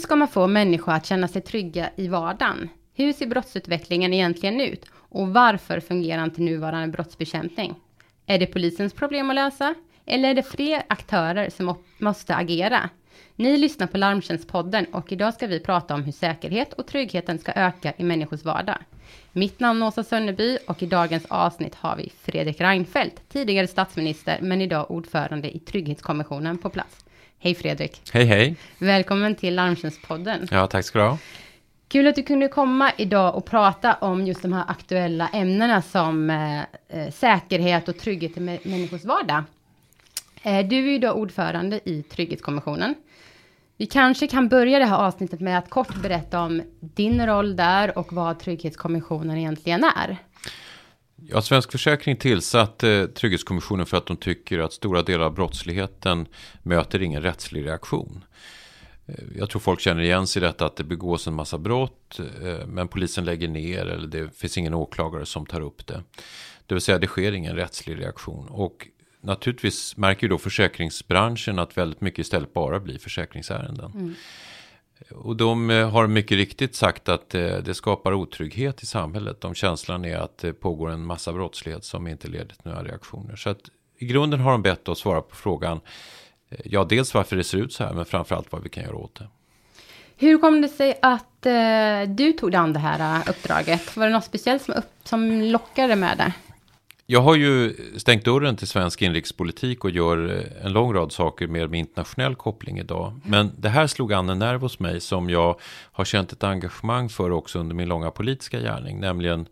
ska man få människor att känna sig trygga i vardagen? Hur ser brottsutvecklingen egentligen ut? Och varför fungerar inte nuvarande brottsbekämpning? Är det polisens problem att lösa? Eller är det fler aktörer som måste agera? Ni lyssnar på Larmtjänstpodden och idag ska vi prata om hur säkerhet och tryggheten ska öka i människors vardag. Mitt namn är Åsa Sönneby och i dagens avsnitt har vi Fredrik Reinfeldt, tidigare statsminister men idag ordförande i Trygghetskommissionen på plats. Hej Fredrik! Hej hej! Välkommen till Larmtjänstpodden. Ja, tack ska du ha. Kul att du kunde komma idag och prata om just de här aktuella ämnena som eh, eh säkerhet och trygghet i människors vardag. Eh, du är ju då ordförande i Trygghetskommissionen. Vi kanske kan börja det här avsnittet med att kort berätta om din roll där och vad Trygghetskommissionen egentligen är. Ja, Svensk Försäkring tillsatte eh, Trygghetskommissionen för att de tycker att stora delar av brottsligheten möter ingen rättslig reaktion. Eh, jag tror folk känner igen sig i detta att det begås en massa brott eh, men polisen lägger ner eller det finns ingen åklagare som tar upp det. Det vill säga det sker ingen rättslig reaktion. Och naturligtvis märker ju då försäkringsbranschen att väldigt mycket istället bara blir försäkringsärenden. Mm. Och de eh, har mycket riktigt sagt att eh, det skapar otrygghet i samhället. Om känslan är att det pågår en massa brottslighet som inte leder till några reaktioner. Så att i grunden har de bett oss svara på frågan. Ja, dels varför det ser ut så här, men framförallt vad vi kan göra åt det. Hur kom det sig att eh, du tog dig an det här uppdraget? Var det något speciellt som, upp, som lockade med det? Jag har ju stängt dörren till svensk inrikespolitik och gör eh, en lång rad saker mer med internationell koppling idag. Men det här slog an en nerv hos mig som jag har känt ett engagemang för också under min långa politiska gärning. Nämligen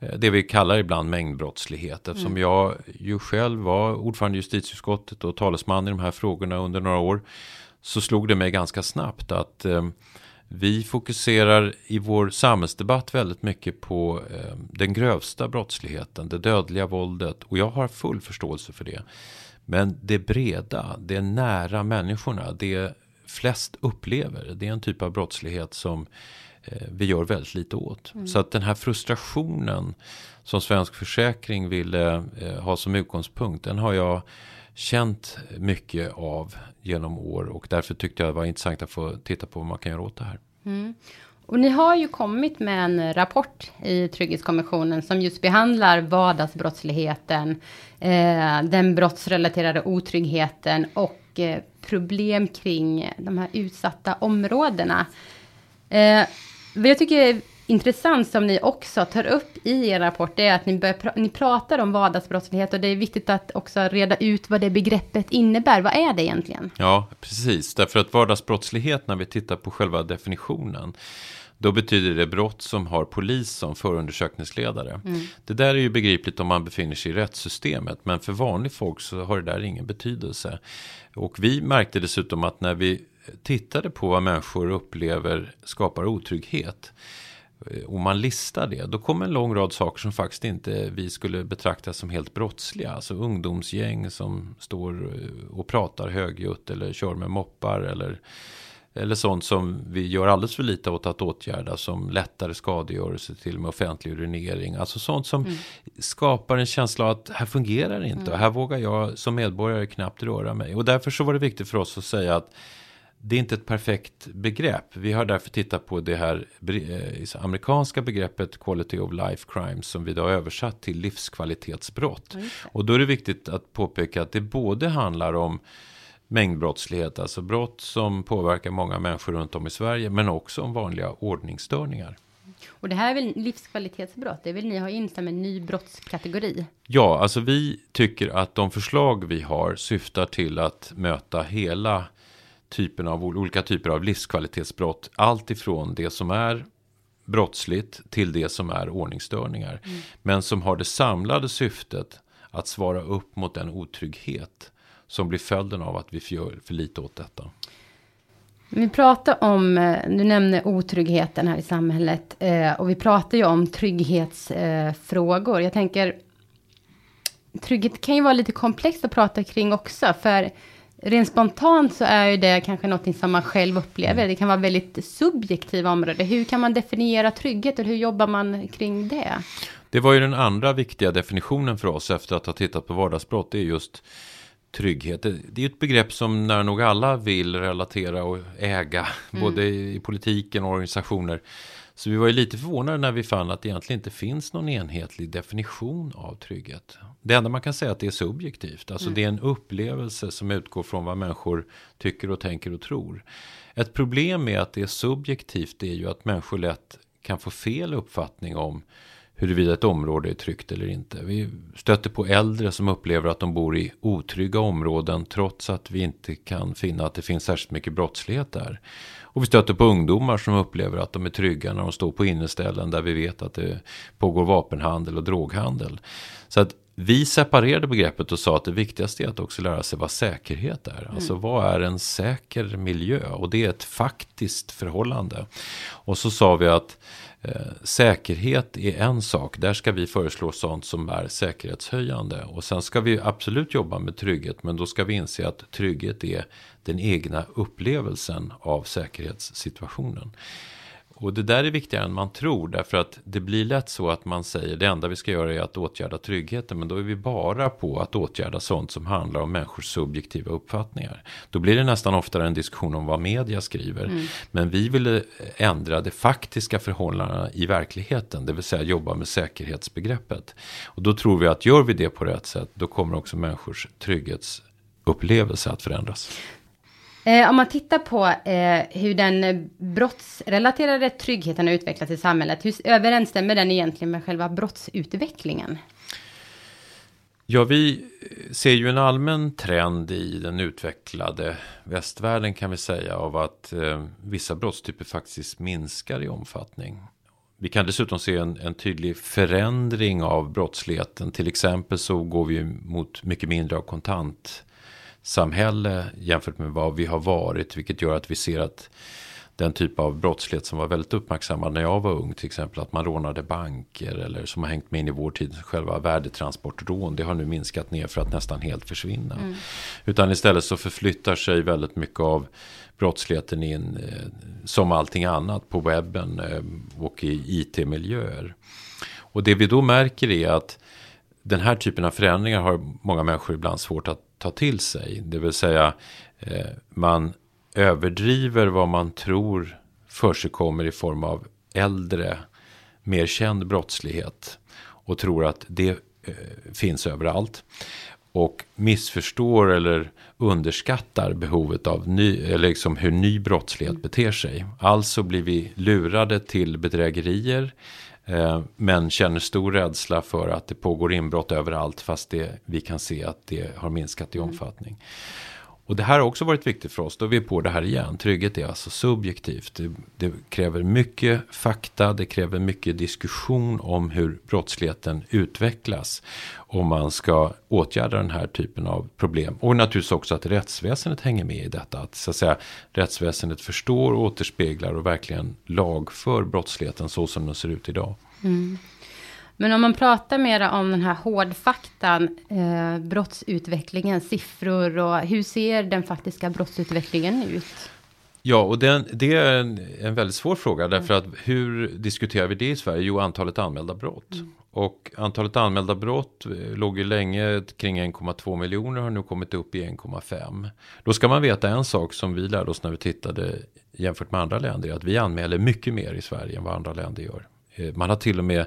eh, det vi kallar ibland mängdbrottslighet. Eftersom mm. jag ju själv var ordförande i justitieutskottet och talesman i de här frågorna under några år. Så slog det mig ganska snabbt att eh, vi fokuserar i vår samhällsdebatt väldigt mycket på eh, den grövsta brottsligheten, det dödliga våldet. Och jag har full förståelse för det. Men det breda, det nära människorna, det flest upplever, det är en typ av brottslighet som eh, vi gör väldigt lite åt. Mm. Så att den här frustrationen som Svensk Försäkring ville eh, ha som utgångspunkt, den har jag känt mycket av genom år och därför tyckte jag det var intressant att få titta på vad man kan göra åt det här. Mm. Och ni har ju kommit med en rapport i Trygghetskommissionen som just behandlar vardagsbrottsligheten, eh, den brottsrelaterade otryggheten och eh, problem kring de här utsatta områdena. Eh, jag tycker intressant som ni också tar upp i er rapport, det är att ni, börjar, ni pratar om vardagsbrottslighet och det är viktigt att också reda ut vad det begreppet innebär. Vad är det egentligen? Ja, precis. Därför att vardagsbrottslighet, när vi tittar på själva definitionen, då betyder det brott som har polis som förundersökningsledare. Mm. Det där är ju begripligt om man befinner sig i rättssystemet. Men för vanligt folk så har det där ingen betydelse. Och vi märkte dessutom att när vi tittade på vad människor upplever skapar otrygghet och man listar det, då kommer en lång rad saker som faktiskt inte vi skulle betrakta som helt brottsliga. Alltså ungdomsgäng som står och pratar högljutt eller kör med moppar eller, eller sånt som vi gör alldeles för lite åt att åtgärda som lättare skadegörelse till med offentlig urinering. Alltså sånt som mm. skapar en känsla av att här fungerar det inte mm. och här vågar jag som medborgare knappt röra mig. Och därför så var det viktigt för oss att säga att det är inte ett perfekt begrepp. Vi har därför tittat på det här eh, amerikanska begreppet quality of life crimes som vi då har översatt till livskvalitetsbrott. Mm. Och då är det viktigt att påpeka att det både handlar om mängdbrottslighet, alltså brott som påverkar många människor runt om i Sverige, men också om vanliga ordningsstörningar. Och det här är väl livskvalitetsbrott? Det vill ni ha in som en ny brottskategori? Ja, alltså vi tycker att de förslag vi har syftar till att möta hela typen av olika typer av livskvalitetsbrott. Allt ifrån det som är brottsligt till det som är ordningsstörningar. Mm. Men som har det samlade syftet att svara upp mot den otrygghet som blir följden av att vi gör för lite åt detta. Vi pratar om, eh, du nämner otryggheten här i samhället eh, och vi pratar ju om trygghetsfrågor. Jag tänker, trygghet kan ju vara lite komplext att prata kring också, för Rent spontant så är ju det kanske något som man själv upplever. Det kan vara väldigt subjektiva områden. Hur kan man definiera trygghet och hur jobbar man kring det? Det var ju den andra viktiga definitionen för oss efter att ha tittat på vardagsbrott. Det är just trygghet. Det, det är ett begrepp som när nog alla vill relatera och äga. Mm. Både i politiken och organisationer. Så vi var ju lite förvånade när vi fann att det egentligen inte finns någon enhetlig definition av trygghet. Det enda man kan säga är att det är subjektivt. Alltså mm. det är en upplevelse som utgår från vad människor tycker och tänker och tror. Ett problem med att det är subjektivt är ju att människor lätt kan få fel uppfattning om huruvida ett område är tryggt eller inte. Vi stöter på äldre som upplever att de bor i otrygga områden trots att vi inte kan finna att det finns särskilt mycket brottslighet där. Och vi stöter på ungdomar som upplever att de är trygga när de står på inneställen där vi vet att det pågår vapenhandel och droghandel. Så att vi separerade begreppet och sa att det viktigaste är att också lära sig vad säkerhet är. Mm. Alltså vad är en säker miljö? Och det är ett faktiskt förhållande. Och så sa vi att eh, säkerhet är en sak. Där ska vi föreslå sånt som är säkerhetshöjande. Och sen ska vi absolut jobba med trygghet. Men då ska vi inse att trygghet är den egna upplevelsen av säkerhetssituationen. Och det där är viktigare än man tror. Därför att det blir lätt så att man säger det enda vi ska göra är att åtgärda tryggheten. Men då är vi bara på att åtgärda sånt som handlar om människors subjektiva uppfattningar. Då blir det nästan oftare en diskussion om vad media skriver. Mm. Men vi vill ändra det faktiska förhållandena i verkligheten. Det vill säga jobba med säkerhetsbegreppet. Och då tror vi att gör vi det på rätt sätt. Då kommer också människors trygghetsupplevelse att förändras. Eh, om man tittar på eh, hur den brottsrelaterade tryggheten har utvecklats i samhället, hur överensstämmer den egentligen med själva brottsutvecklingen? Ja, vi ser ju en allmän trend i den utvecklade västvärlden kan vi säga av att eh, vissa brottstyper faktiskt minskar i omfattning. Vi kan dessutom se en, en, tydlig förändring av brottsligheten. Till exempel så går vi mot mycket mindre av kontant samhälle jämfört med vad vi har varit. Vilket gör att vi ser att den typ av brottslighet som var väldigt uppmärksammad när jag var ung. Till exempel att man rånade banker eller som har hängt med in i vår tid. Själva värdetransportrån. Det har nu minskat ner för att nästan helt försvinna. Mm. Utan istället så förflyttar sig väldigt mycket av brottsligheten in eh, som allting annat på webben eh, och i IT-miljöer. Och det vi då märker är att den här typen av förändringar har många människor ibland svårt att ta till sig. Det vill säga eh, man överdriver vad man tror försiggår i form av äldre, mer känd brottslighet. Och tror att det eh, finns överallt. Och missförstår eller underskattar behovet av ny, eller liksom hur ny brottslighet beter sig. Alltså blir vi lurade till bedrägerier men känner stor rädsla för att det pågår inbrott överallt fast det, vi kan se att det har minskat i mm. omfattning. Och det här har också varit viktigt för oss. Då är vi på det här igen. Trygghet är alltså subjektivt. Det, det, kräver mycket fakta. Det kräver mycket diskussion om hur brottsligheten utvecklas. Om man ska åtgärda den här typen av problem. Och naturligtvis också att rättsväsendet hänger med i detta. Att, så att säga, rättsväsendet förstår, återspeglar och verkligen lagför brottsligheten så som den ser ut idag. Mm. Men om man pratar mer om den här hårdfaktan, eh, brottsutvecklingen, siffror och hur ser den faktiska brottsutvecklingen ut? Ja, och den, det är en, en väldigt svår fråga därför att hur diskuterar vi det i Sverige? Jo, antalet anmälda brott. Mm. Och antalet anmälda brott eh, låg ju länge kring 1,2 miljoner har nu kommit upp i 1,5. Då ska man veta en sak som vi lärde oss när vi tittade jämfört med andra länder. Att vi anmäler mycket mer i Sverige än vad andra länder gör. Eh, man har till och med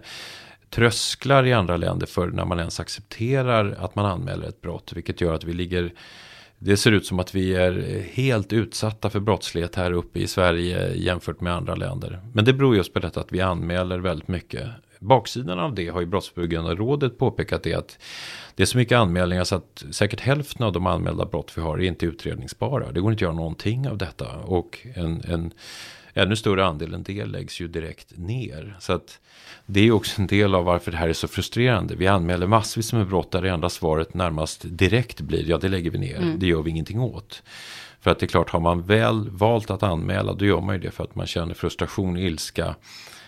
trösklar i andra länder för när man ens accepterar att man anmäler ett brott. Vilket gör att vi ligger det ser ut som att vi är helt utsatta för brottslighet här uppe i Sverige jämfört med andra länder. Men det beror just på detta att vi anmäler väldigt mycket. Baksidan av det har ju Brottsförebyggande rådet påpekat det att det är så mycket anmälningar så att säkert hälften av de anmälda brott vi har är inte utredningsbara. Det går inte att göra någonting av detta. Och en, en ännu större andel än det läggs ju direkt ner. Så att det är också en del av varför det här är så frustrerande. Vi anmäler massvis med brott där det enda svaret närmast direkt blir ja det lägger vi ner, mm. det gör vi ingenting åt. För att det är klart, har man väl valt att anmäla då gör man ju det för att man känner frustration, ilska,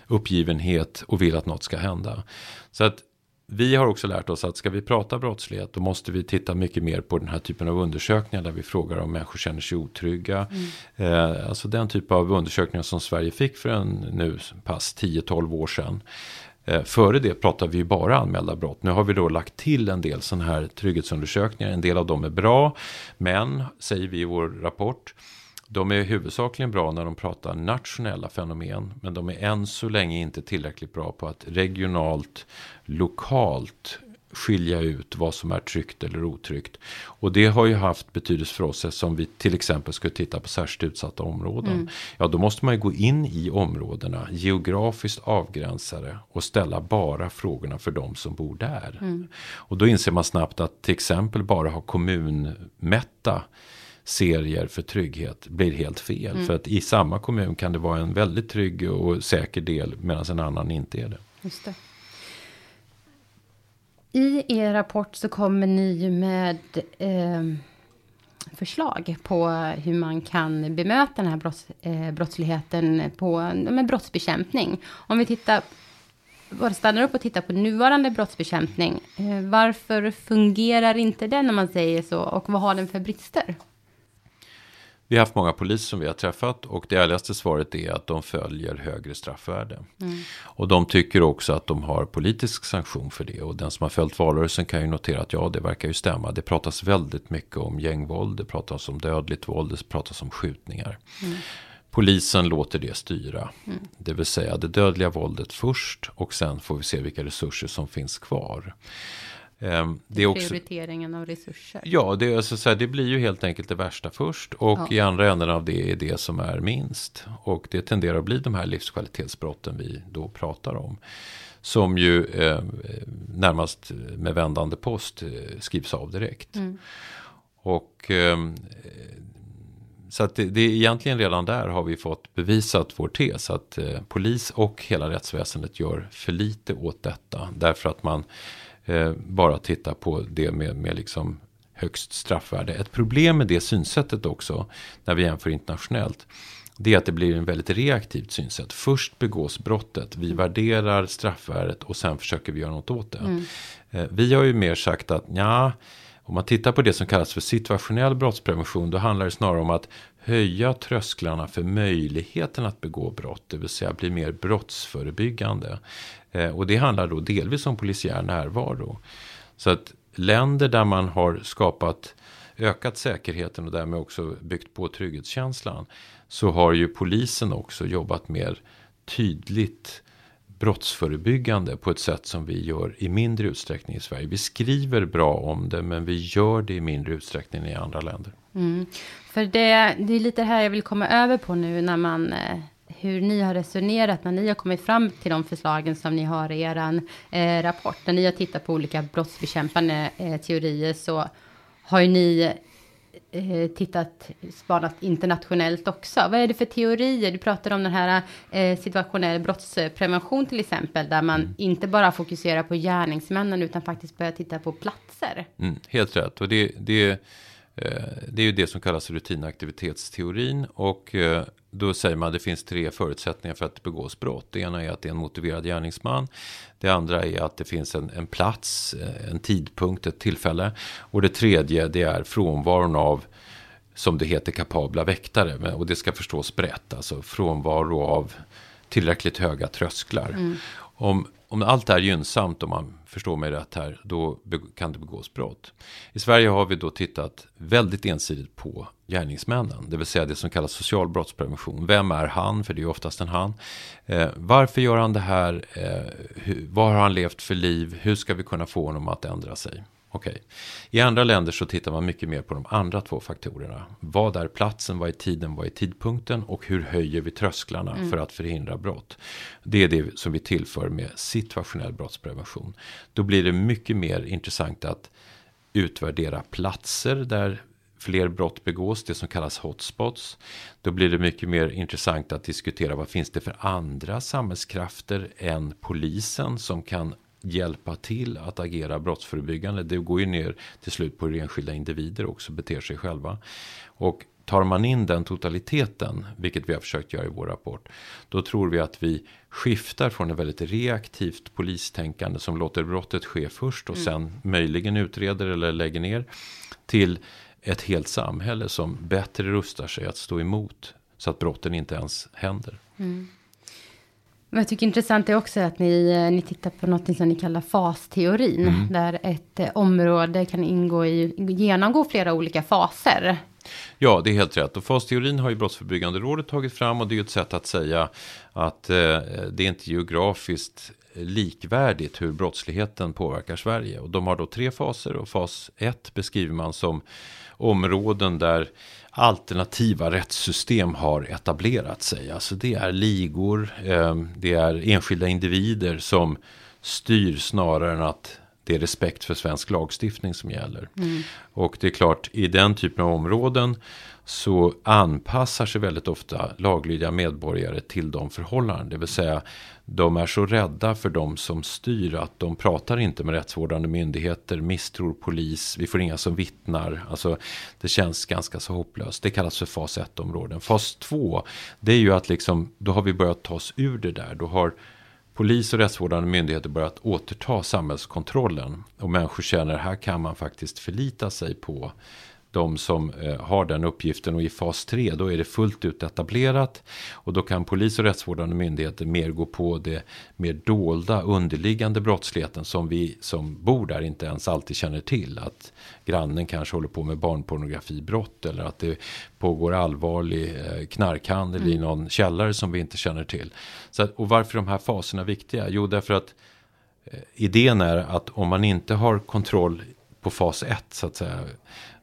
uppgivenhet och vill att något ska hända. Så att vi har också lärt oss att ska vi prata brottslighet då måste vi titta mycket mer på den här typen av undersökningar där vi frågar om människor känner sig otrygga. Mm. Eh, alltså den typ av undersökningar som Sverige fick för en nu pass 10-12 år sedan. Eh, före det pratade vi ju bara anmälda brott. Nu har vi då lagt till en del sådana här trygghetsundersökningar. En del av dem är bra. Men, säger vi i vår rapport, de är huvudsakligen bra när de pratar nationella fenomen. Men de är än så länge inte tillräckligt bra på att regionalt, lokalt skilja ut vad som är tryggt eller otryggt. Och det har ju haft betydelse för oss som vi till exempel skulle titta på särskilt utsatta områden. Mm. Ja, då måste man ju gå in i områdena, geografiskt avgränsade och ställa bara frågorna för de som bor där. Mm. Och då inser man snabbt att till exempel bara ha kommunmätta serier för trygghet blir helt fel. Mm. För att i samma kommun kan det vara en väldigt trygg och säker del medan en annan inte är det. Just det. I er rapport så kommer ni med eh, förslag på hur man kan bemöta den här brotts, eh, brottsligheten på med brottsbekämpning. Om vi tittar, bara stannar upp och tittar på nuvarande brottsbekämpning. Eh, varför fungerar inte den om man säger så och vad har den för brister? Vi har haft många poliser som vi har träffat och det ärligaste svaret är att de följer högre straffvärde. Mm. Och de tycker också att de har politisk sanktion för det. Och den som har följt valrörelsen kan ju notera att ja, det verkar ju stämma. Det pratas väldigt mycket om gängvåld, det pratas om dödligt våld, det pratas om skjutningar. Mm. Polisen låter det styra. Mm. Det vill säga det dödliga våldet först och sen får vi se vilka resurser som finns kvar. Ehm, det är också, Prioriteringen av resurser. Ja, det, är alltså så här, det blir ju helt enkelt det värsta först. Och ja. i andra änden av det är det som är minst. Och det tenderar att bli de här livskvalitetsbrotten vi då pratar om. Som ju eh, närmast med vändande post eh, skrivs av direkt. Mm. Och eh, så att det, det är egentligen redan där har vi fått bevisat vår tes. Att eh, polis och hela rättsväsendet gör för lite åt detta. Därför att man eh, bara titta på det med, med liksom högst straffvärde. Ett problem med det synsättet också, när vi jämför internationellt, det är att det blir en väldigt reaktivt synsätt. Först begås brottet, vi värderar straffvärdet och sen försöker vi göra något åt det. Mm. Eh, vi har ju mer sagt att ja, om man tittar på det som kallas för situationell brottsprevention, då handlar det snarare om att höja trösklarna för möjligheten att begå brott, det vill säga bli mer brottsförebyggande. Eh, och det handlar då delvis om polisiär närvaro. Så att länder där man har skapat ökat säkerheten och därmed också byggt på trygghetskänslan. Så har ju polisen också jobbat mer tydligt brottsförebyggande på ett sätt som vi gör i mindre utsträckning i Sverige. Vi skriver bra om det men vi gör det i mindre utsträckning i andra länder. Mm. För det, det är lite här jag vill komma över på nu när man eh, hur ni har resonerat när ni har kommit fram till de förslagen som ni har i er eh, rapport. När ni har tittat på olika brottsbekämpande eh, teorier så har ju ni eh, tittat, spanat internationellt också. Vad är det för teorier? Du pratar om den här eh, situationell brottsprevention till exempel, där man mm. inte bara fokuserar på gärningsmännen utan faktiskt börjar titta på platser. Mm, helt rätt, och det, det det är ju det som kallas rutinaktivitetsteorin och eh, då säger man att det finns tre förutsättningar för att det begås brott. Det ena är att det är en motiverad gärningsman. Det andra är att det finns en, en plats, eh, en tidpunkt, ett tillfälle. Och det tredje det är frånvaron av som det heter kapabla väktare. Och det ska förstås brett, alltså frånvaro av tillräckligt höga trösklar. Mm. Om, om allt är gynnsamt, om man förstår mig rätt här, då kan det begås brott. I Sverige har vi då tittat väldigt ensidigt på gärningsmännen, det vill säga det som kallas social brottsprevention. Vem är han? För det är ju oftast en han. Eh, varför gör han det här? Eh, hur, vad har han levt för liv? Hur ska vi kunna få honom att ändra sig? Okej. Okay. I andra länder så tittar man mycket mer på de andra två faktorerna. Vad är platsen, vad är tiden, vad är tidpunkten och hur höjer vi trösklarna mm. för att förhindra brott. Det är det som vi tillför med situationell brottsprevention. Då blir det mycket mer intressant att utvärdera platser där fler brott begås, det som kallas hotspots. Då blir det mycket mer intressant att diskutera vad finns det för andra samhällskrafter än polisen som kan hjälpa till att agera brottsförebyggande. Det går ju ner till slut på hur enskilda individer också beter sig själva. Och tar man in den totaliteten, vilket vi har försökt göra i vår rapport, då tror vi att vi skiftar från ett väldigt reaktivt polistänkande som låter brottet ske först och mm. sen möjligen utreder eller lägger ner till ett helt samhälle som bättre rustar sig att stå emot så att brotten inte ens händer. Mm. Jag tycker intressant är också att ni, eh, ni tittar på något som ni kallar fasteorin. Mm. Där ett eh, område kan ingå i, genomgå flera olika faser. Ja, det är helt rätt. Och fasteorin har ju Brottsförebyggande rådet tagit fram och det är ju ett sätt att säga att eh, det är inte geografiskt likvärdigt hur brottsligheten påverkar Sverige. Och de har då tre faser och fas 1 beskriver man som områden där alternativa rättssystem har etablerat sig. Alltså det är ligor, eh, det är enskilda individer som styr snarare än att det är respekt för svensk lagstiftning som gäller. Mm. Och det är klart, i den typen av områden så anpassar sig väldigt ofta laglydiga medborgare till de förhållanden. Det vill säga de är så rädda för de som styr att de pratar inte med rättsvårdande myndigheter, misstror polis, vi får inga som vittnar. Alltså det känns ganska så hopplöst. Det kallas för fas 1-områden. Fas 2, det är ju att liksom, då har vi börjat ta oss ur det där. Då har polis och rättsvårdande myndigheter börjat återta samhällskontrollen. Och människor känner att här kan man faktiskt förlita sig på de som eh, har den uppgiften. Och i fas 3 då är det fullt ut etablerat. Och då kan polis och rättsvårdande myndigheter mer gå på det mer dolda underliggande brottsligheten som vi som bor där inte ens alltid känner till. Att grannen kanske håller på med barnpornografibrott eller att det pågår allvarlig eh, knarkhandel mm. i någon källare som vi inte känner till. Så att, och varför de här faserna är viktiga? Jo, därför att eh, idén är att om man inte har kontroll på fas 1 så att säga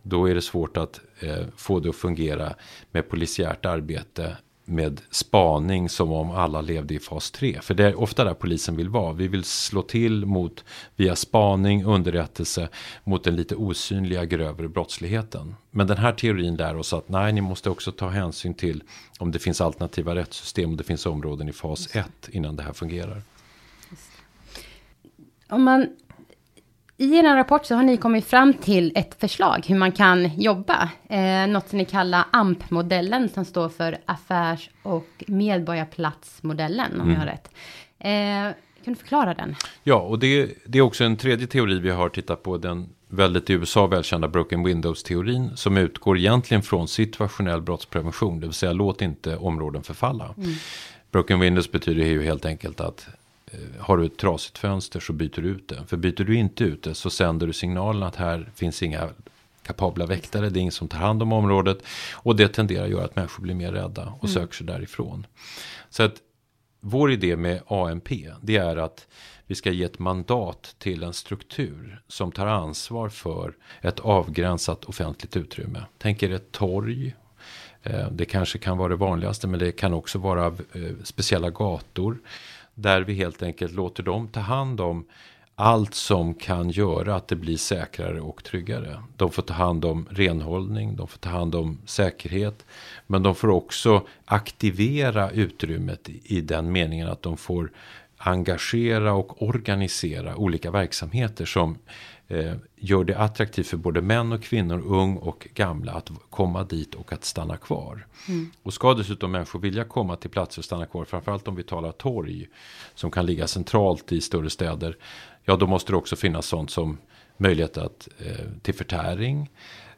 då är det svårt att eh, få det att fungera med polisiärt arbete med spaning som om alla levde i fas 3. För det är ofta där polisen vill vara. Vi vill slå till mot via spaning, underrättelse mot den lite osynliga grövre brottsligheten. Men den här teorin lär oss att nej, ni måste också ta hänsyn till om det finns alternativa rättssystem och det finns områden i fas 1 innan det här fungerar. Om man i er rapport så har ni kommit fram till ett förslag hur man kan jobba. Eh, något som ni kallar AMP-modellen som står för affärs och medborgarplatsmodellen om mm. jag har rätt. Eh, kan du förklara den? Ja, och det, det, är också en tredje teori vi har tittat på. Den väldigt i USA välkända Broken Windows-teorin. Som utgår egentligen från situationell brottsprevention. Det vill säga låt inte områden förfalla. Mm. Broken Windows betyder ju helt enkelt att har du ett trasigt fönster så byter du ut det. För byter du inte ut det så sänder du signalen att här finns inga kapabla väktare, det är ingen som tar hand om området. Och det tenderar att göra att människor blir mer rädda och mm. söker sig därifrån. Så att vår idé med AMP, det är att vi ska ge ett mandat till en struktur som tar ansvar för ett avgränsat offentligt utrymme. Tänk er ett torg. Eh, det kanske kan vara det vanligaste men det kan också vara eh, speciella gator. Där vi helt enkelt låter dem ta hand om allt som kan göra att det blir säkrare och tryggare. De får ta hand om renhållning, de får ta hand om säkerhet. Men de får också aktivera utrymmet i den meningen att de får engagera och organisera olika verksamheter som gör det attraktivt för både män och kvinnor, ung och gamla att komma dit och att stanna kvar. Mm. Och ska dessutom människor vilja komma till platser och stanna kvar, framförallt om vi talar torg, som kan ligga centralt i större städer, ja då måste det också finnas sånt som möjlighet att, eh, till förtäring,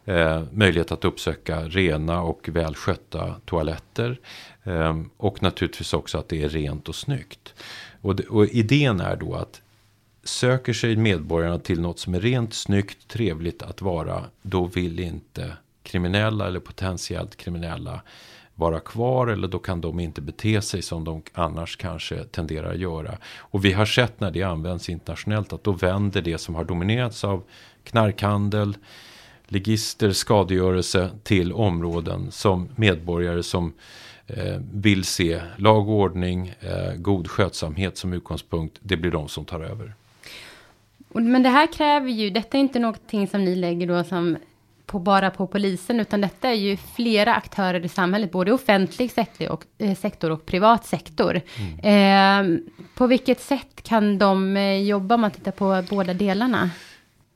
eh, möjlighet att uppsöka rena och välskötta toaletter eh, och naturligtvis också att det är rent och snyggt. Och, det, och idén är då att söker sig medborgarna till något som är rent, snyggt, trevligt att vara, då vill inte kriminella eller potentiellt kriminella vara kvar eller då kan de inte bete sig som de annars kanske tenderar att göra. Och vi har sett när det används internationellt att då vänder det som har dominerats av knarkhandel, ligister, skadegörelse till områden som medborgare som eh, vill se lag och ordning, eh, god skötsamhet som utgångspunkt. Det blir de som tar över. Men det här kräver ju, detta är inte någonting som ni lägger då som på, bara på polisen, utan detta är ju flera aktörer i samhället, både offentlig sektor och, eh, sektor och privat sektor. Mm. Eh, på vilket sätt kan de eh, jobba om man tittar på båda delarna?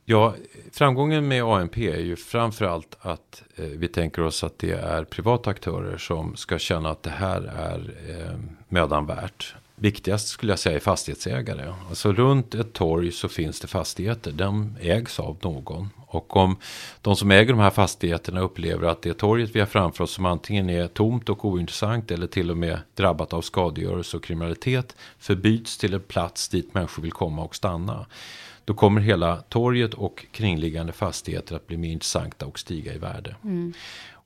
Ja, framgången med ANP är ju framförallt att eh, vi tänker oss att det är privata aktörer som ska känna att det här är eh, mödan värt viktigast skulle jag säga är fastighetsägare. Alltså runt ett torg så finns det fastigheter. De ägs av någon. Och om de som äger de här fastigheterna upplever att det torget vi har framför oss som antingen är tomt och ointressant eller till och med drabbat av skadegörelse och kriminalitet förbyts till en plats dit människor vill komma och stanna. Då kommer hela torget och kringliggande fastigheter att bli mer intressanta och stiga i värde. Mm.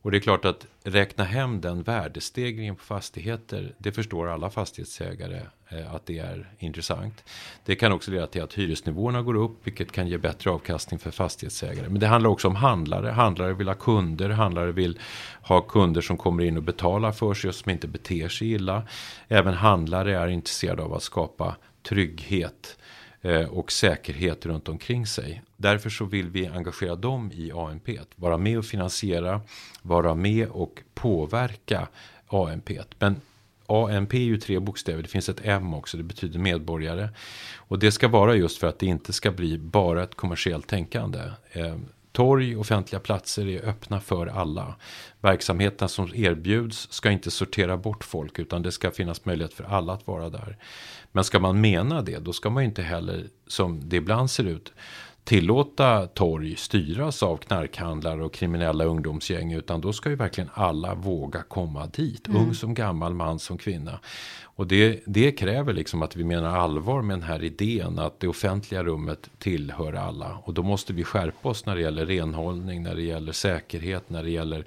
Och det är klart att räkna hem den värdestegringen på fastigheter, det förstår alla fastighetsägare eh, att det är intressant. Det kan också leda till att hyresnivåerna går upp, vilket kan ge bättre avkastning för fastighetsägare. Men det handlar också om handlare. Handlare vill ha kunder, handlare vill ha kunder som kommer in och betalar för sig och som inte beter sig illa. Även handlare är intresserade av att skapa trygghet Eh, Eh, och säkerhet runt omkring sig. Därför så vill vi engagera dem i ANP. Vara med och finansiera, vara med och påverka ANP. Men ANP är ju tre bokstäver, det finns ett M också, det betyder medborgare. Och det ska vara just för att det inte ska bli bara ett kommersiellt tänkande. Eh, Torg, offentliga platser är öppna för alla. Verksamheten som erbjuds ska inte sortera bort folk utan det ska finnas möjlighet för alla att vara där. Men ska man mena det, då ska man ju inte heller, som det ibland ser ut, tillåta torg styras av knarkhandlare och kriminella ungdomsgäng. Utan då ska ju verkligen alla våga komma dit. Mm. Ung som gammal, man som kvinna. Och det, det kräver liksom att vi menar allvar med den här idén att det offentliga rummet tillhör alla. Och då måste vi skärpa oss när det gäller renhållning, när det gäller säkerhet, när det gäller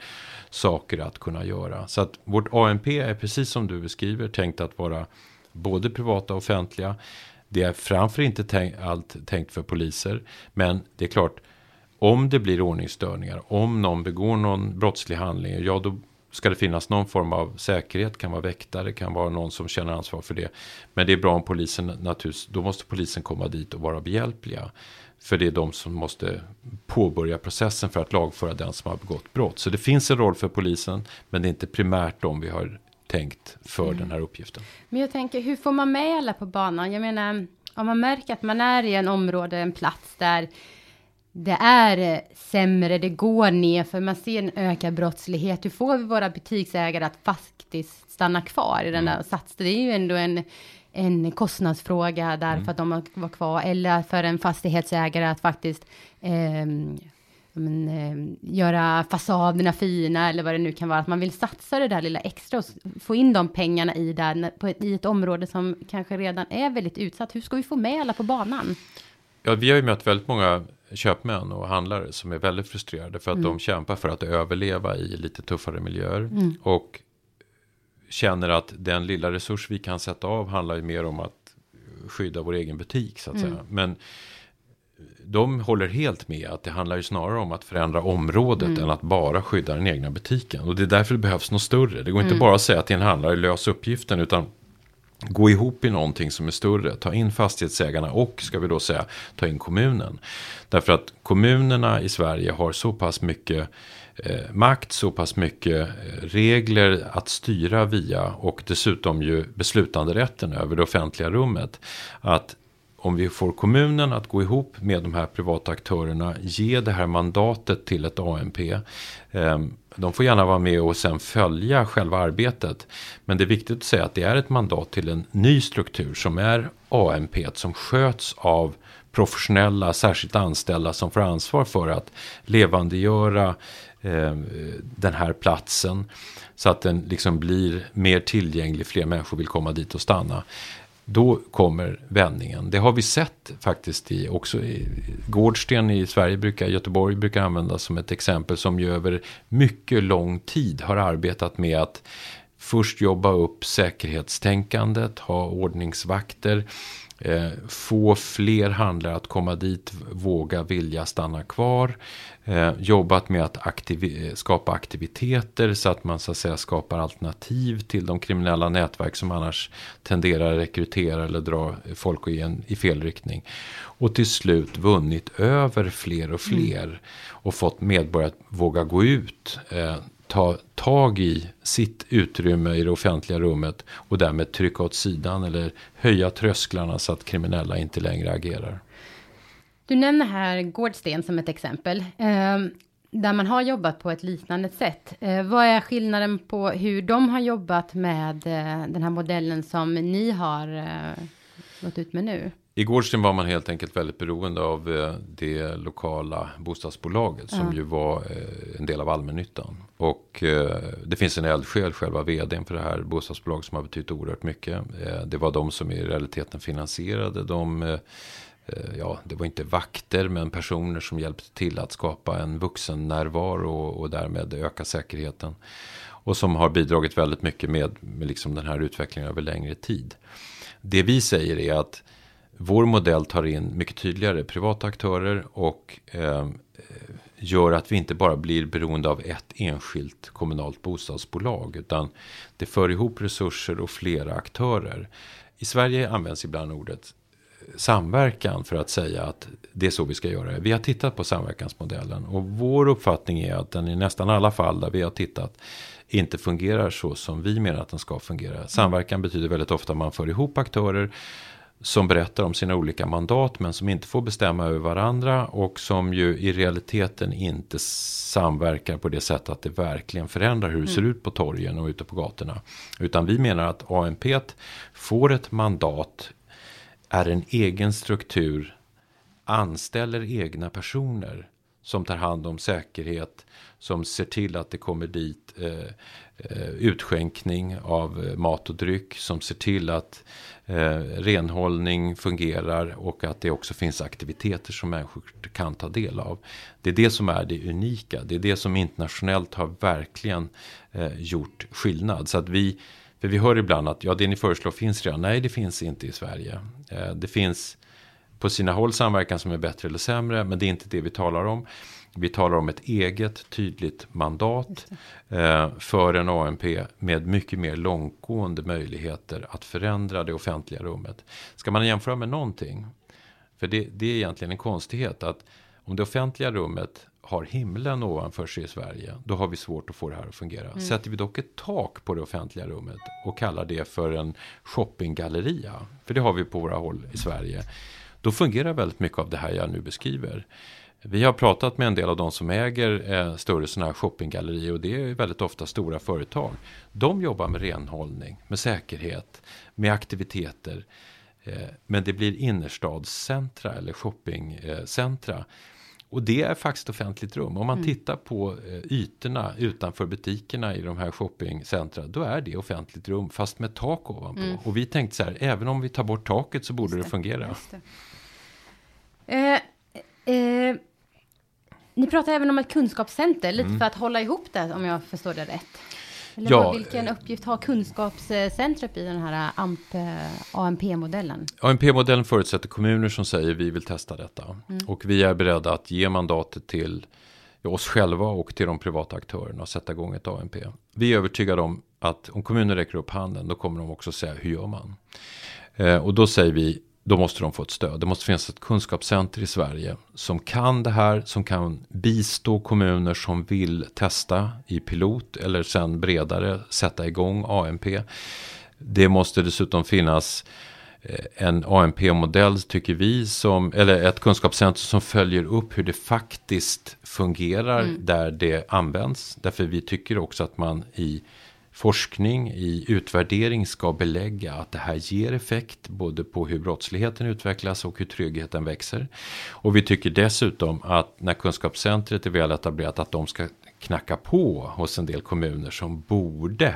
saker att kunna göra. Så att vårt ANP är precis som du beskriver tänkt att vara både privata och offentliga. Det är framför inte tänkt, allt tänkt för poliser. Men det är klart, om det blir ordningsstörningar, om någon begår någon brottslig handling, ja då ska det finnas någon form av säkerhet, kan vara väktare, kan vara någon som känner ansvar för det. Men det är bra om polisen, naturligtvis, då måste polisen komma dit och vara behjälpliga. För det är de som måste påbörja processen för att lagföra den som har begått brott. Så det finns en roll för polisen, men det är inte primärt de vi har tänkt för mm. den här uppgiften. Men jag tänker, hur får man med alla på banan? Jag menar, om man märker att man är i en område, en plats där det är sämre, det går ner för man ser en ökad brottslighet. Hur får vi våra butiksägare att faktiskt stanna kvar i den mm. där sats? Det är ju ändå en, en kostnadsfråga därför mm. att de var kvar eller för en fastighetsägare att faktiskt eh, men, eh, göra fasaderna fina eller vad det nu kan vara, att man vill satsa det där lilla extra och få in de pengarna i, där, på ett, i ett område som kanske redan är väldigt utsatt. Hur ska vi få med alla på banan? Ja, vi har ju mött väldigt många köpmän och handlare som är väldigt frustrerade för att mm. de kämpar för att överleva i lite tuffare miljöer. Mm. Och känner att den lilla resurs vi kan sätta av handlar ju mer om att skydda vår egen butik så att mm. säga. Men de håller helt med att det handlar ju snarare om att förändra området mm. än att bara skydda den egna butiken. Och det är därför det behövs något större. Det går inte mm. bara att säga är en handlare lös uppgiften utan gå ihop i någonting som är större. Ta in fastighetsägarna och ska vi då säga ta in kommunen. Därför att kommunerna i Sverige har så pass mycket eh, makt, så pass mycket eh, regler att styra via och dessutom ju beslutanderätten över det offentliga rummet. Att om vi får kommunen att gå ihop med de här privata aktörerna, ge det här mandatet till ett AMP. Eh, de får gärna vara med och sen följa själva arbetet. Men det är viktigt att säga att det är ett mandat till en ny struktur som är AMP som sköts av professionella, särskilt anställda som får ansvar för att levandegöra eh, den här platsen. Så att den liksom blir mer tillgänglig, fler människor vill komma dit och stanna. Då kommer vändningen. Det har vi sett faktiskt i, också i Gårdsten i Sverige, brukar, Göteborg brukar användas som ett exempel som ju över mycket lång tid har arbetat med att först jobba upp säkerhetstänkandet, ha ordningsvakter, eh, få fler handlare att komma dit, våga, vilja stanna kvar. Eh, jobbat med att aktiv skapa aktiviteter så att man så att säga skapar alternativ till de kriminella nätverk som annars tenderar att rekrytera eller dra folk i, en, i fel riktning. Och till slut vunnit över fler och fler mm. och fått medborgare att våga gå ut. Eh, ta tag i sitt utrymme i det offentliga rummet och därmed trycka åt sidan eller höja trösklarna så att kriminella inte längre agerar. Du nämner här Gårdsten som ett exempel. Ehm, där man har jobbat på ett liknande sätt. Eh, vad är skillnaden på hur de har jobbat med eh, den här modellen som ni har eh, gått ut med nu? I Gårdsten var man helt enkelt väldigt beroende av det lokala bostadsbolaget som ju var en del av allmännyttan. Och eh, det finns en eldsjäl, själva vdn för det här bostadsbolaget som har betytt oerhört mycket. Eh, det var de som i realiteten finansierade de eh, eh, Ja, det var inte vakter men personer som hjälpte till att skapa en vuxen närvaro och, och därmed öka säkerheten. Och som har bidragit väldigt mycket med, med liksom den här utvecklingen över längre tid. Det vi säger är att vår modell tar in mycket tydligare privata aktörer och eh, gör att vi inte bara blir beroende av ett enskilt kommunalt bostadsbolag. Utan det för ihop resurser och flera aktörer. I Sverige används ibland ordet eh, samverkan för att säga att det är så vi ska göra. Vi har tittat på samverkansmodellen och vår uppfattning är att den i nästan alla fall där vi har tittat inte fungerar så som vi menar att den ska fungera. Samverkan betyder väldigt ofta att man för ihop aktörer som berättar om sina olika mandat men som inte får bestämma över varandra och som ju i realiteten inte samverkar på det sättet att det verkligen förändrar hur det ser mm. ut på torgen och ute på gatorna. Utan vi menar att ANP får ett mandat, är en egen struktur, anställer egna personer som tar hand om säkerhet, som ser till att det kommer dit eh, eh utskänkning av eh, mat och dryck, som ser till att eh, renhållning fungerar och att det också finns aktiviteter som människor kan ta del av. Det är det som är det unika. Det är det som internationellt har verkligen eh, gjort skillnad. Så att vi, för vi hör ibland att ja, det ni föreslår finns redan. Nej, det finns inte i Sverige. Eh, det finns på sina håll samverkan som är bättre eller sämre, men det är inte det vi talar om. Vi talar om ett eget tydligt mandat eh, för en ANP med mycket mer långtgående möjligheter att förändra det offentliga rummet. Ska man jämföra med någonting? För det, det är egentligen en konstighet att om det offentliga rummet har himlen ovanför sig i Sverige, då har vi svårt att få det här att fungera. Mm. Sätter vi dock ett tak på det offentliga rummet och kallar det för en shoppinggalleria, för det har vi på våra håll i Sverige, då fungerar väldigt mycket av det här jag nu beskriver. Vi har pratat med en del av de som äger eh, större sådana här shoppinggallerier och det är väldigt ofta stora företag. De jobbar med renhållning, med säkerhet, med aktiviteter. Eh, men det blir innerstadscentra eller shoppingcentra. Och det är faktiskt offentligt rum. Om man mm. tittar på eh, ytorna utanför butikerna i de här shoppingcentra. Då är det offentligt rum fast med tak ovanpå. Mm. Och vi tänkte så här, även om vi tar bort taket så borde det, det, fungera. Det. Eh, eh, ni pratar även om ett kunskapscenter, lite mm. för att hålla ihop det om jag förstår det rätt. Eller ja, vilken uppgift har kunskapscentret i den här AMP-modellen? AMP-modellen förutsätter kommuner som säger vi vill testa detta. Mm. Och vi är beredda att ge mandatet till oss själva och till de privata aktörerna och sätta igång ett AMP. Vi är övertygade om att om kommuner räcker upp handen då kommer de också säga hur gör man? Eh, och då säger vi då måste de få ett stöd. Det måste finnas ett kunskapscenter i Sverige som kan det här, som kan bistå kommuner som vill testa i pilot eller sen bredare sätta igång AMP. Det måste dessutom finnas eh, en AMP-modell tycker vi som, eller ett kunskapscenter som följer upp hur det faktiskt fungerar mm. där det används. Därför vi tycker också att man i forskning i utvärdering ska belägga att det här ger effekt både på hur brottsligheten utvecklas och hur tryggheten växer. Och vi tycker dessutom att när kunskapscentret är väl etablerat att de ska knacka på hos en del kommuner som borde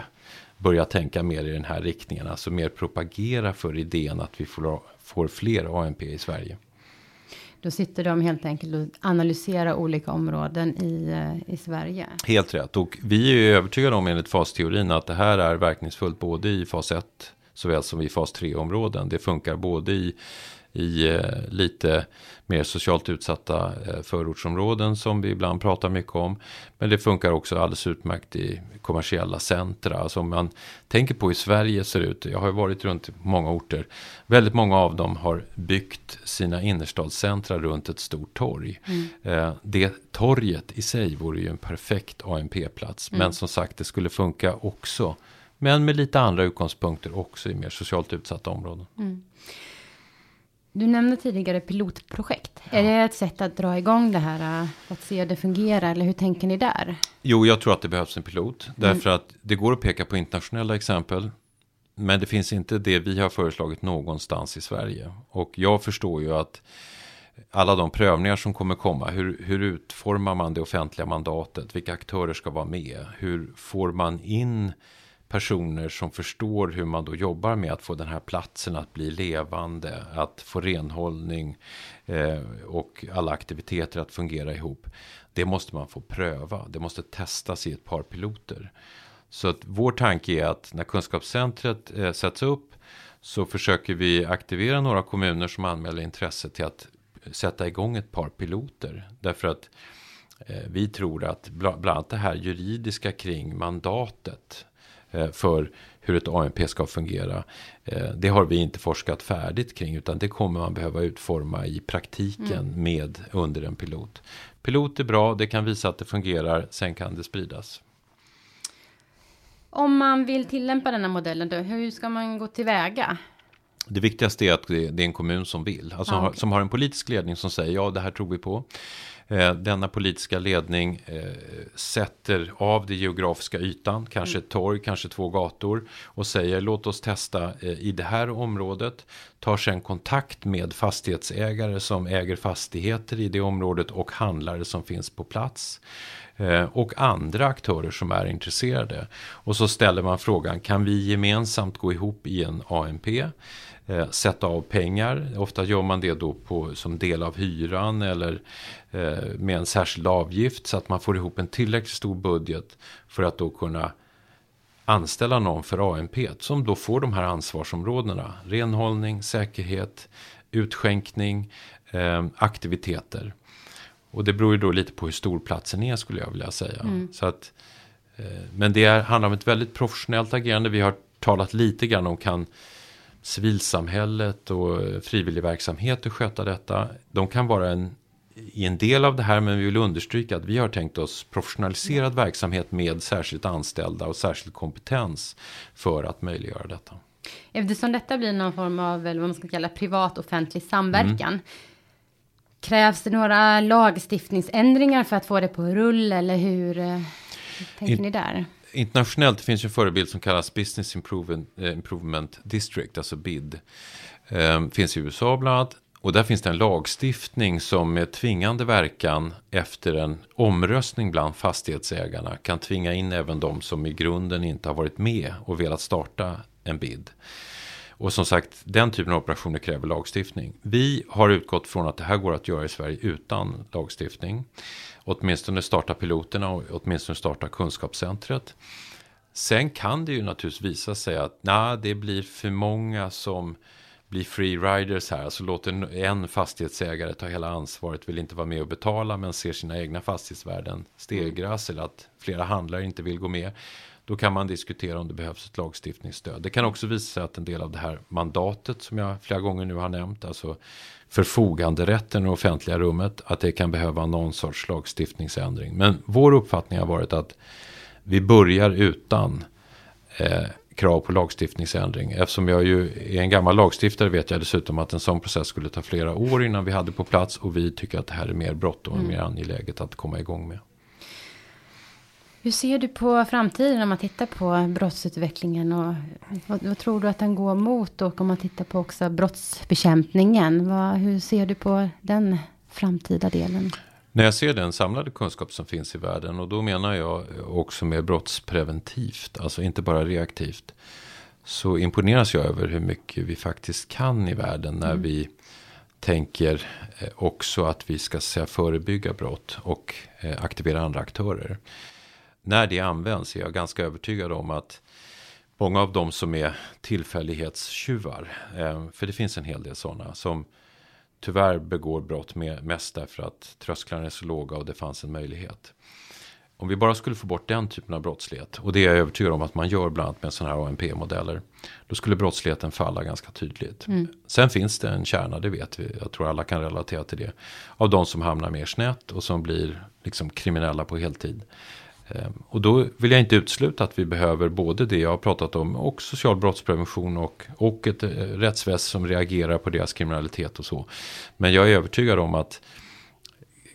börja tänka mer i den här riktningen. Alltså mer propagera för idén att vi får, får fler ANP i Sverige. Då sitter de helt enkelt och analyserar olika områden i, eh, i Sverige. Helt rätt. Och vi är övertygade om enligt fasteorin att det här är verkningsfullt både i fas 1 såväl som i fas 3-områden. Det funkar både i i eh, lite mer socialt utsatta eh, förortsområden som vi ibland pratar mycket om. Men det funkar också alldeles utmärkt i kommersiella centra. Alltså om man tänker på hur Sverige ser ut. Jag har varit runt många orter. Väldigt många av dem har byggt sina innerstadscentra runt ett stort torg. Mm. Eh, det torget i sig vore ju en perfekt ANP-plats. Mm. Men som sagt, det skulle funka också. Men med lite andra utgångspunkter också i mer socialt utsatta områden. Mm. Du nämnde tidigare pilotprojekt. Ja. Är det ett sätt att dra igång det här, att se hur det fungerar, eller hur tänker ni där? Jo, jag tror att det behövs en pilot. Därför mm. att det går att peka på internationella exempel. Men det finns inte det vi har föreslagit någonstans i Sverige. Och jag förstår ju att alla de prövningar som kommer komma. Hur, hur utformar man det offentliga mandatet? Vilka aktörer ska vara med? Hur får man in personer som förstår hur man då jobbar med att få den här platsen att bli levande, att få renhållning eh, och alla aktiviteter att fungera ihop. Det måste man få pröva. Det måste testas i ett par piloter. Så att vår tanke är att när kunskapscentret eh, sätts upp så försöker vi aktivera några kommuner som anmäler intresse till att sätta igång ett par piloter. Därför att eh, vi tror att bland annat det här juridiska kring mandatet för hur ett AMP ska fungera. Eh, det har vi inte forskat färdigt kring utan det kommer man behöva utforma i praktiken mm. med under en pilot. Pilot är bra, det kan visa att det fungerar, sen kan det spridas. Om man vill tillämpa den här modellen, då, hur ska man gå tillväga? Det viktigaste är att det är en kommun som vill. Alltså ah, okay. som har en politisk ledning som säger ja det här tror vi på. Eh, denna politiska ledning eh, sätter av det geografiska ytan, kanske ett torg, kanske två gator och säger låt oss testa eh, i det här området. Tar sen kontakt med fastighetsägare som äger fastigheter i det området och handlare som finns på plats. Och andra aktörer som är intresserade. Och så ställer man frågan, kan vi gemensamt gå ihop i en AMP? Eh, sätta av pengar. Ofta gör man det då på, som del av hyran eller eh, med en särskild avgift så att man får ihop en tillräckligt stor budget för att då kunna anställa någon för AMP som då får de här ansvarsområdena. Renhållning, säkerhet, utskänkning, eh, aktiviteter. Och det beror ju då lite på hur stor platsen är skulle jag vilja säga. Mm. Så att, eh, men det är, handlar om ett väldigt professionellt agerande. Vi har talat lite grann om kan civilsamhället och frivilligverksamheter sköta detta. De kan vara en, i en del av det här men vi vill understryka att vi har tänkt oss professionaliserad verksamhet med särskilt anställda och särskild kompetens för att möjliggöra detta. Eftersom detta blir någon form av vad man ska kalla privat offentlig samverkan. Mm. Krävs det några lagstiftningsändringar för att få det på rull eller hur, eh, tänker In, ni där? Internationellt finns ju en förebild som kallas Business Improvement, eh, District, alltså BID. Eh, finns i USA bland annat. Och där finns det en lagstiftning som med tvingande verkan efter en omröstning bland fastighetsägarna kan tvinga in även de som i grunden inte har varit med och velat starta en BID. Och som sagt, den typen av operationer kräver lagstiftning. Vi har utgått från att det här går att göra i Sverige utan lagstiftning åtminstone starta piloterna och åtminstone starta kunskapscentret. Sen kan det ju naturligtvis visa sig att nah, det blir för många som blir free riders här. Alltså låter en fastighetsägare ta hela ansvaret, vill inte vara med och betala men ser sina egna fastighetsvärden stegras eller att flera handlare inte vill gå med. Då kan man diskutera om det behövs ett lagstiftningsstöd. Det kan också visa sig att en del av det här mandatet som jag flera gånger nu har nämnt, alltså förfoganderätten i det offentliga rummet, att det kan behöva någon sorts lagstiftningsändring. Men vår uppfattning har varit att vi börjar utan eh, krav på lagstiftningsändring. Eftersom jag ju är en gammal lagstiftare vet jag dessutom att en sån process skulle ta flera år innan vi hade på plats och vi tycker att det här är mer bråttom och mm. mer angeläget att komma igång med. Hur ser du på framtiden om man tittar på brottsutvecklingen och vad, vad, tror du att den går mot och om man tittar på också brottsbekämpningen? Vad, hur ser du på den framtida delen? När jag ser den samlade kunskap som finns i världen och då menar jag också med brottspreventivt, alltså inte bara reaktivt. Så imponeras jag över hur mycket vi faktiskt kan i världen när mm. vi tänker eh, också att vi ska säga, förebygga brott och eh, aktivera andra aktörer när det används är jag ganska övertygad om att många av dem som är tillfällighetstjuvar, eh, för det finns en hel del sådana som tyvärr begår brott med, mest därför att trösklarna är så låga och det fanns en möjlighet. Om vi bara skulle få bort den typen av brottslighet, och det är jag övertygad om att man gör bland annat med sådana här ANP-modeller, då skulle brottsligheten falla ganska tydligt. Mm. Sen finns det en kärna, det vet vi, jag tror alla kan relatera till det, av de som hamnar mer snett och som blir liksom kriminella på heltid. Ehm, och då vill jag inte utesluta att vi behöver både det jag har pratat om och social brottsprevention och, och ett eh, rättsväs som reagerar på deras kriminalitet och så. Men jag är övertygad om att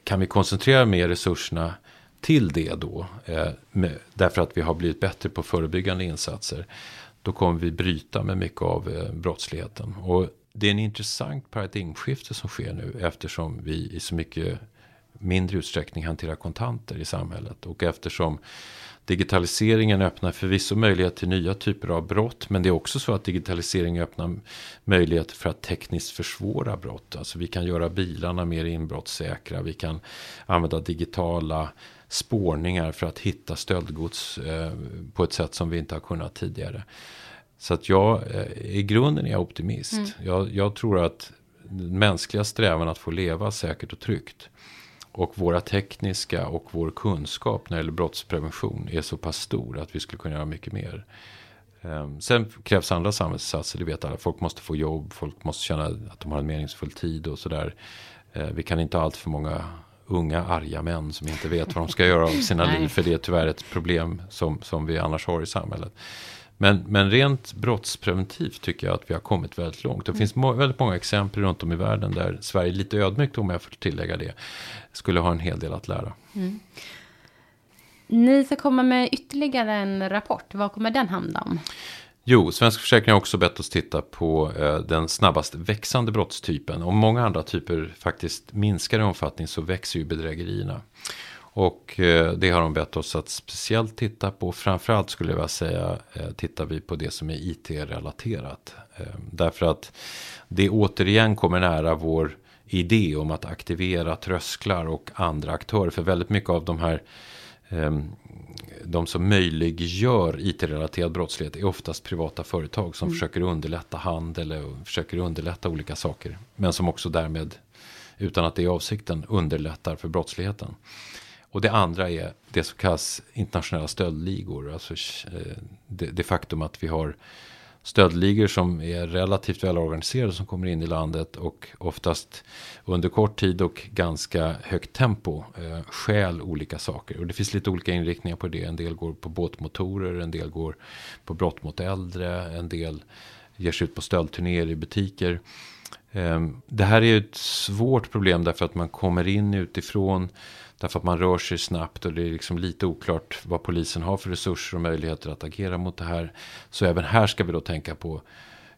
kan vi koncentrera mer resurserna till det då, eh, med, därför att vi har blivit bättre på förebyggande insatser, då kommer vi bryta med mycket av eh, brottsligheten. Och det är en intressant paradigmskifte som sker nu eftersom vi i så mycket mindre utsträckning hanterar kontanter i samhället. Och eftersom digitaliseringen öppnar förvisso möjlighet till nya typer av brott. Men det är också så att digitaliseringen öppnar möjlighet för att tekniskt försvåra brott. Alltså vi kan göra bilarna mer inbrottssäkra. Vi kan använda digitala spårningar för att hitta stöldgods eh, på ett sätt som vi inte har kunnat tidigare. Så att jag, eh, i grunden är jag optimist. Mm. Jag, jag tror att mänskliga strävan att få leva säkert och tryggt och våra tekniska och vår kunskap när det gäller brottsprevention är så pass stor att vi skulle kunna göra mycket mer. Ehm, sen krävs andra samhällsinsatser, det vet alla. Folk måste få jobb, folk måste känna att de har en meningsfull tid och sådär. Ehm, vi kan inte ha allt för många unga arga män som inte vet vad de ska göra av sina liv. För det är tyvärr ett problem som, som vi annars har i samhället. Men, men rent brottspreventivt tycker jag att vi har kommit väldigt långt. Det finns må väldigt många exempel runt om i världen där Sverige lite ödmjukt, om jag får tillägga det, skulle ha en hel del att lära. Mm. Ni ska komma med ytterligare en rapport. Vad kommer den handla om? Jo, Svensk Försäkring har också bett oss titta på eh, den snabbast växande brottstypen. Om många andra typer faktiskt minskar i omfattning så växer ju bedrägerierna. Och eh, det har de bett oss att speciellt titta på. Framförallt skulle jag vilja säga eh, tittar vi på det som är IT-relaterat. Eh, därför att det återigen kommer nära vår idé om att aktivera trösklar och andra aktörer. För väldigt mycket av de här de som möjliggör IT-relaterad brottslighet är oftast privata företag som mm. försöker underlätta handel och försöker underlätta olika saker. Men som också därmed, utan att det är avsikten, underlättar för brottsligheten. Och det andra är det som kallas internationella stöldligor. Alltså eh, det, det faktum att vi har stöldligor som är relativt välorganiserade som kommer in i landet och oftast under kort tid och ganska högt tempo eh, stjäl olika saker. Och det finns lite olika inriktningar på det. En del går på båtmotorer, en del går på brott mot äldre, en del ger sig ut på stöldturnéer i butiker. Eh, det här är ett svårt problem därför att man kommer in utifrån Därför att man rör sig snabbt och det är liksom lite oklart vad polisen har för resurser och möjligheter att agera mot det här. Så även här ska vi då tänka på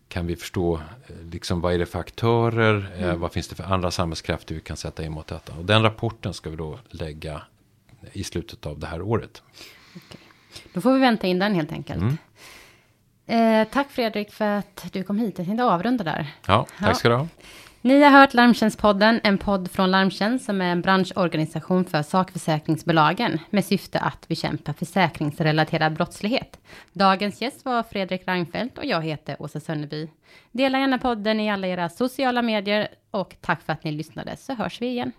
kan vi förstå eh, liksom, vad är det för aktörer, eh, mm. vad finns det för andra samhällskrafter vi kan sätta in mot detta. Och den rapporten ska vi då lägga i slutet av det här året. Okay. Då får vi vänta in den helt enkelt. Mm. Eh, tack Fredrik för att du kom hit. Jag tänkte avrunda där. Ja, tack ska du ha. Ni har hört Larmtjänstpodden, en podd från Larmtjänst som är en branschorganisation för sakförsäkringsbolagen med syfte att bekämpa försäkringsrelaterad brottslighet. Dagens gäst var Fredrik Reinfeldt och jag heter Åsa Sönneby. Dela gärna podden i alla era sociala medier och tack för att ni lyssnade så hörs vi igen.